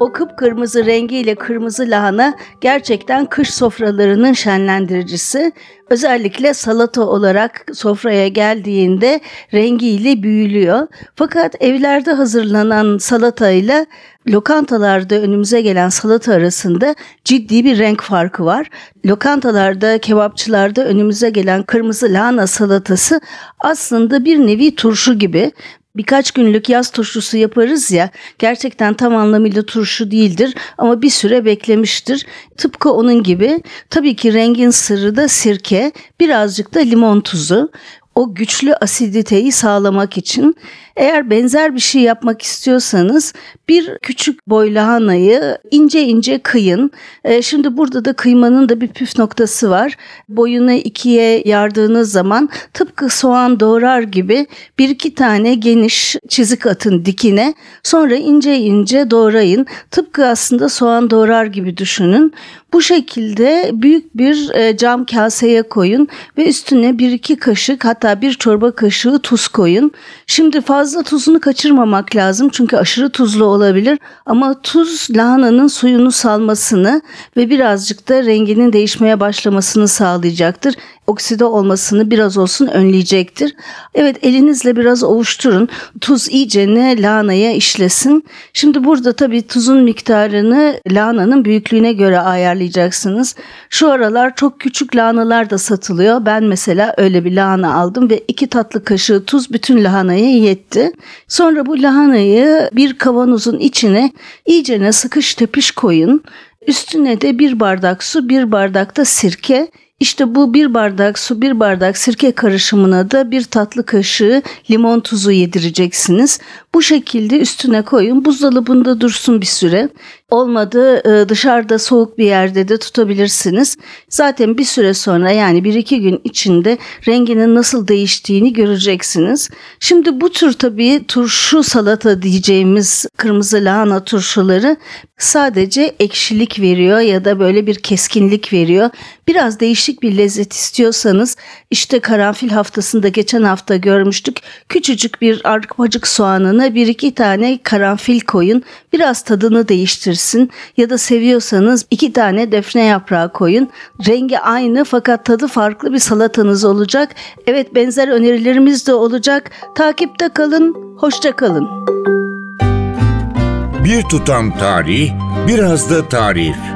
O kıpkırmızı rengiyle kırmızı lahana gerçekten kış sofralarının şenlendiricisi. Özellikle salata olarak sofraya geldiğinde rengiyle büyülüyor. Fakat evlerde hazırlanan salatayla lokantalarda önümüze gelen salata arasında ciddi bir renk farkı var. Lokantalarda, kebapçılarda önümüze gelen kırmızı lahana salatası aslında bir nevi turşu gibi birkaç günlük yaz turşusu yaparız ya gerçekten tam anlamıyla turşu değildir ama bir süre beklemiştir. Tıpkı onun gibi tabii ki rengin sırrı da sirke birazcık da limon tuzu o güçlü asiditeyi sağlamak için eğer benzer bir şey yapmak istiyorsanız bir küçük boy lahanayı ince ince kıyın. E, şimdi burada da kıymanın da bir püf noktası var. Boyunu ikiye yardığınız zaman tıpkı soğan doğrar gibi bir iki tane geniş çizik atın dikine. Sonra ince ince doğrayın. Tıpkı aslında soğan doğrar gibi düşünün. Bu şekilde büyük bir e, cam kaseye koyun ve üstüne bir iki kaşık hatta bir çorba kaşığı tuz koyun. Şimdi fazla tuzunu kaçırmamak lazım çünkü aşırı tuzlu olabilir. Ama tuz lahananın suyunu salmasını ve birazcık da renginin değişmeye başlamasını sağlayacaktır okside olmasını biraz olsun önleyecektir. Evet elinizle biraz ovuşturun. Tuz iyice ne lahanaya işlesin. Şimdi burada tabii tuzun miktarını lahananın büyüklüğüne göre ayarlayacaksınız. Şu aralar çok küçük lahanalar da satılıyor. Ben mesela öyle bir lahana aldım ve iki tatlı kaşığı tuz bütün lahanaya yetti. Sonra bu lahanayı bir kavanozun içine iyicene sıkış tepiş koyun. Üstüne de bir bardak su, bir bardak da sirke, işte bu bir bardak su, bir bardak sirke karışımına da bir tatlı kaşığı limon tuzu yedireceksiniz. Bu şekilde üstüne koyun. Buzdolabında dursun bir süre. Olmadı e, dışarıda soğuk bir yerde de tutabilirsiniz. Zaten bir süre sonra yani bir iki gün içinde renginin nasıl değiştiğini göreceksiniz. Şimdi bu tür tabii turşu salata diyeceğimiz kırmızı lahana turşuları sadece ekşilik veriyor ya da böyle bir keskinlik veriyor. Biraz değişik bir lezzet istiyorsanız işte karanfil haftasında geçen hafta görmüştük. Küçücük bir arpacık soğanına bir iki tane karanfil koyun. Biraz tadını değiştirsin ya da seviyorsanız iki tane defne yaprağı koyun. Rengi aynı fakat tadı farklı bir salatanız olacak. Evet benzer önerilerimiz de olacak. Takipte kalın, hoşça kalın. Bir tutam tarih, biraz da tarif.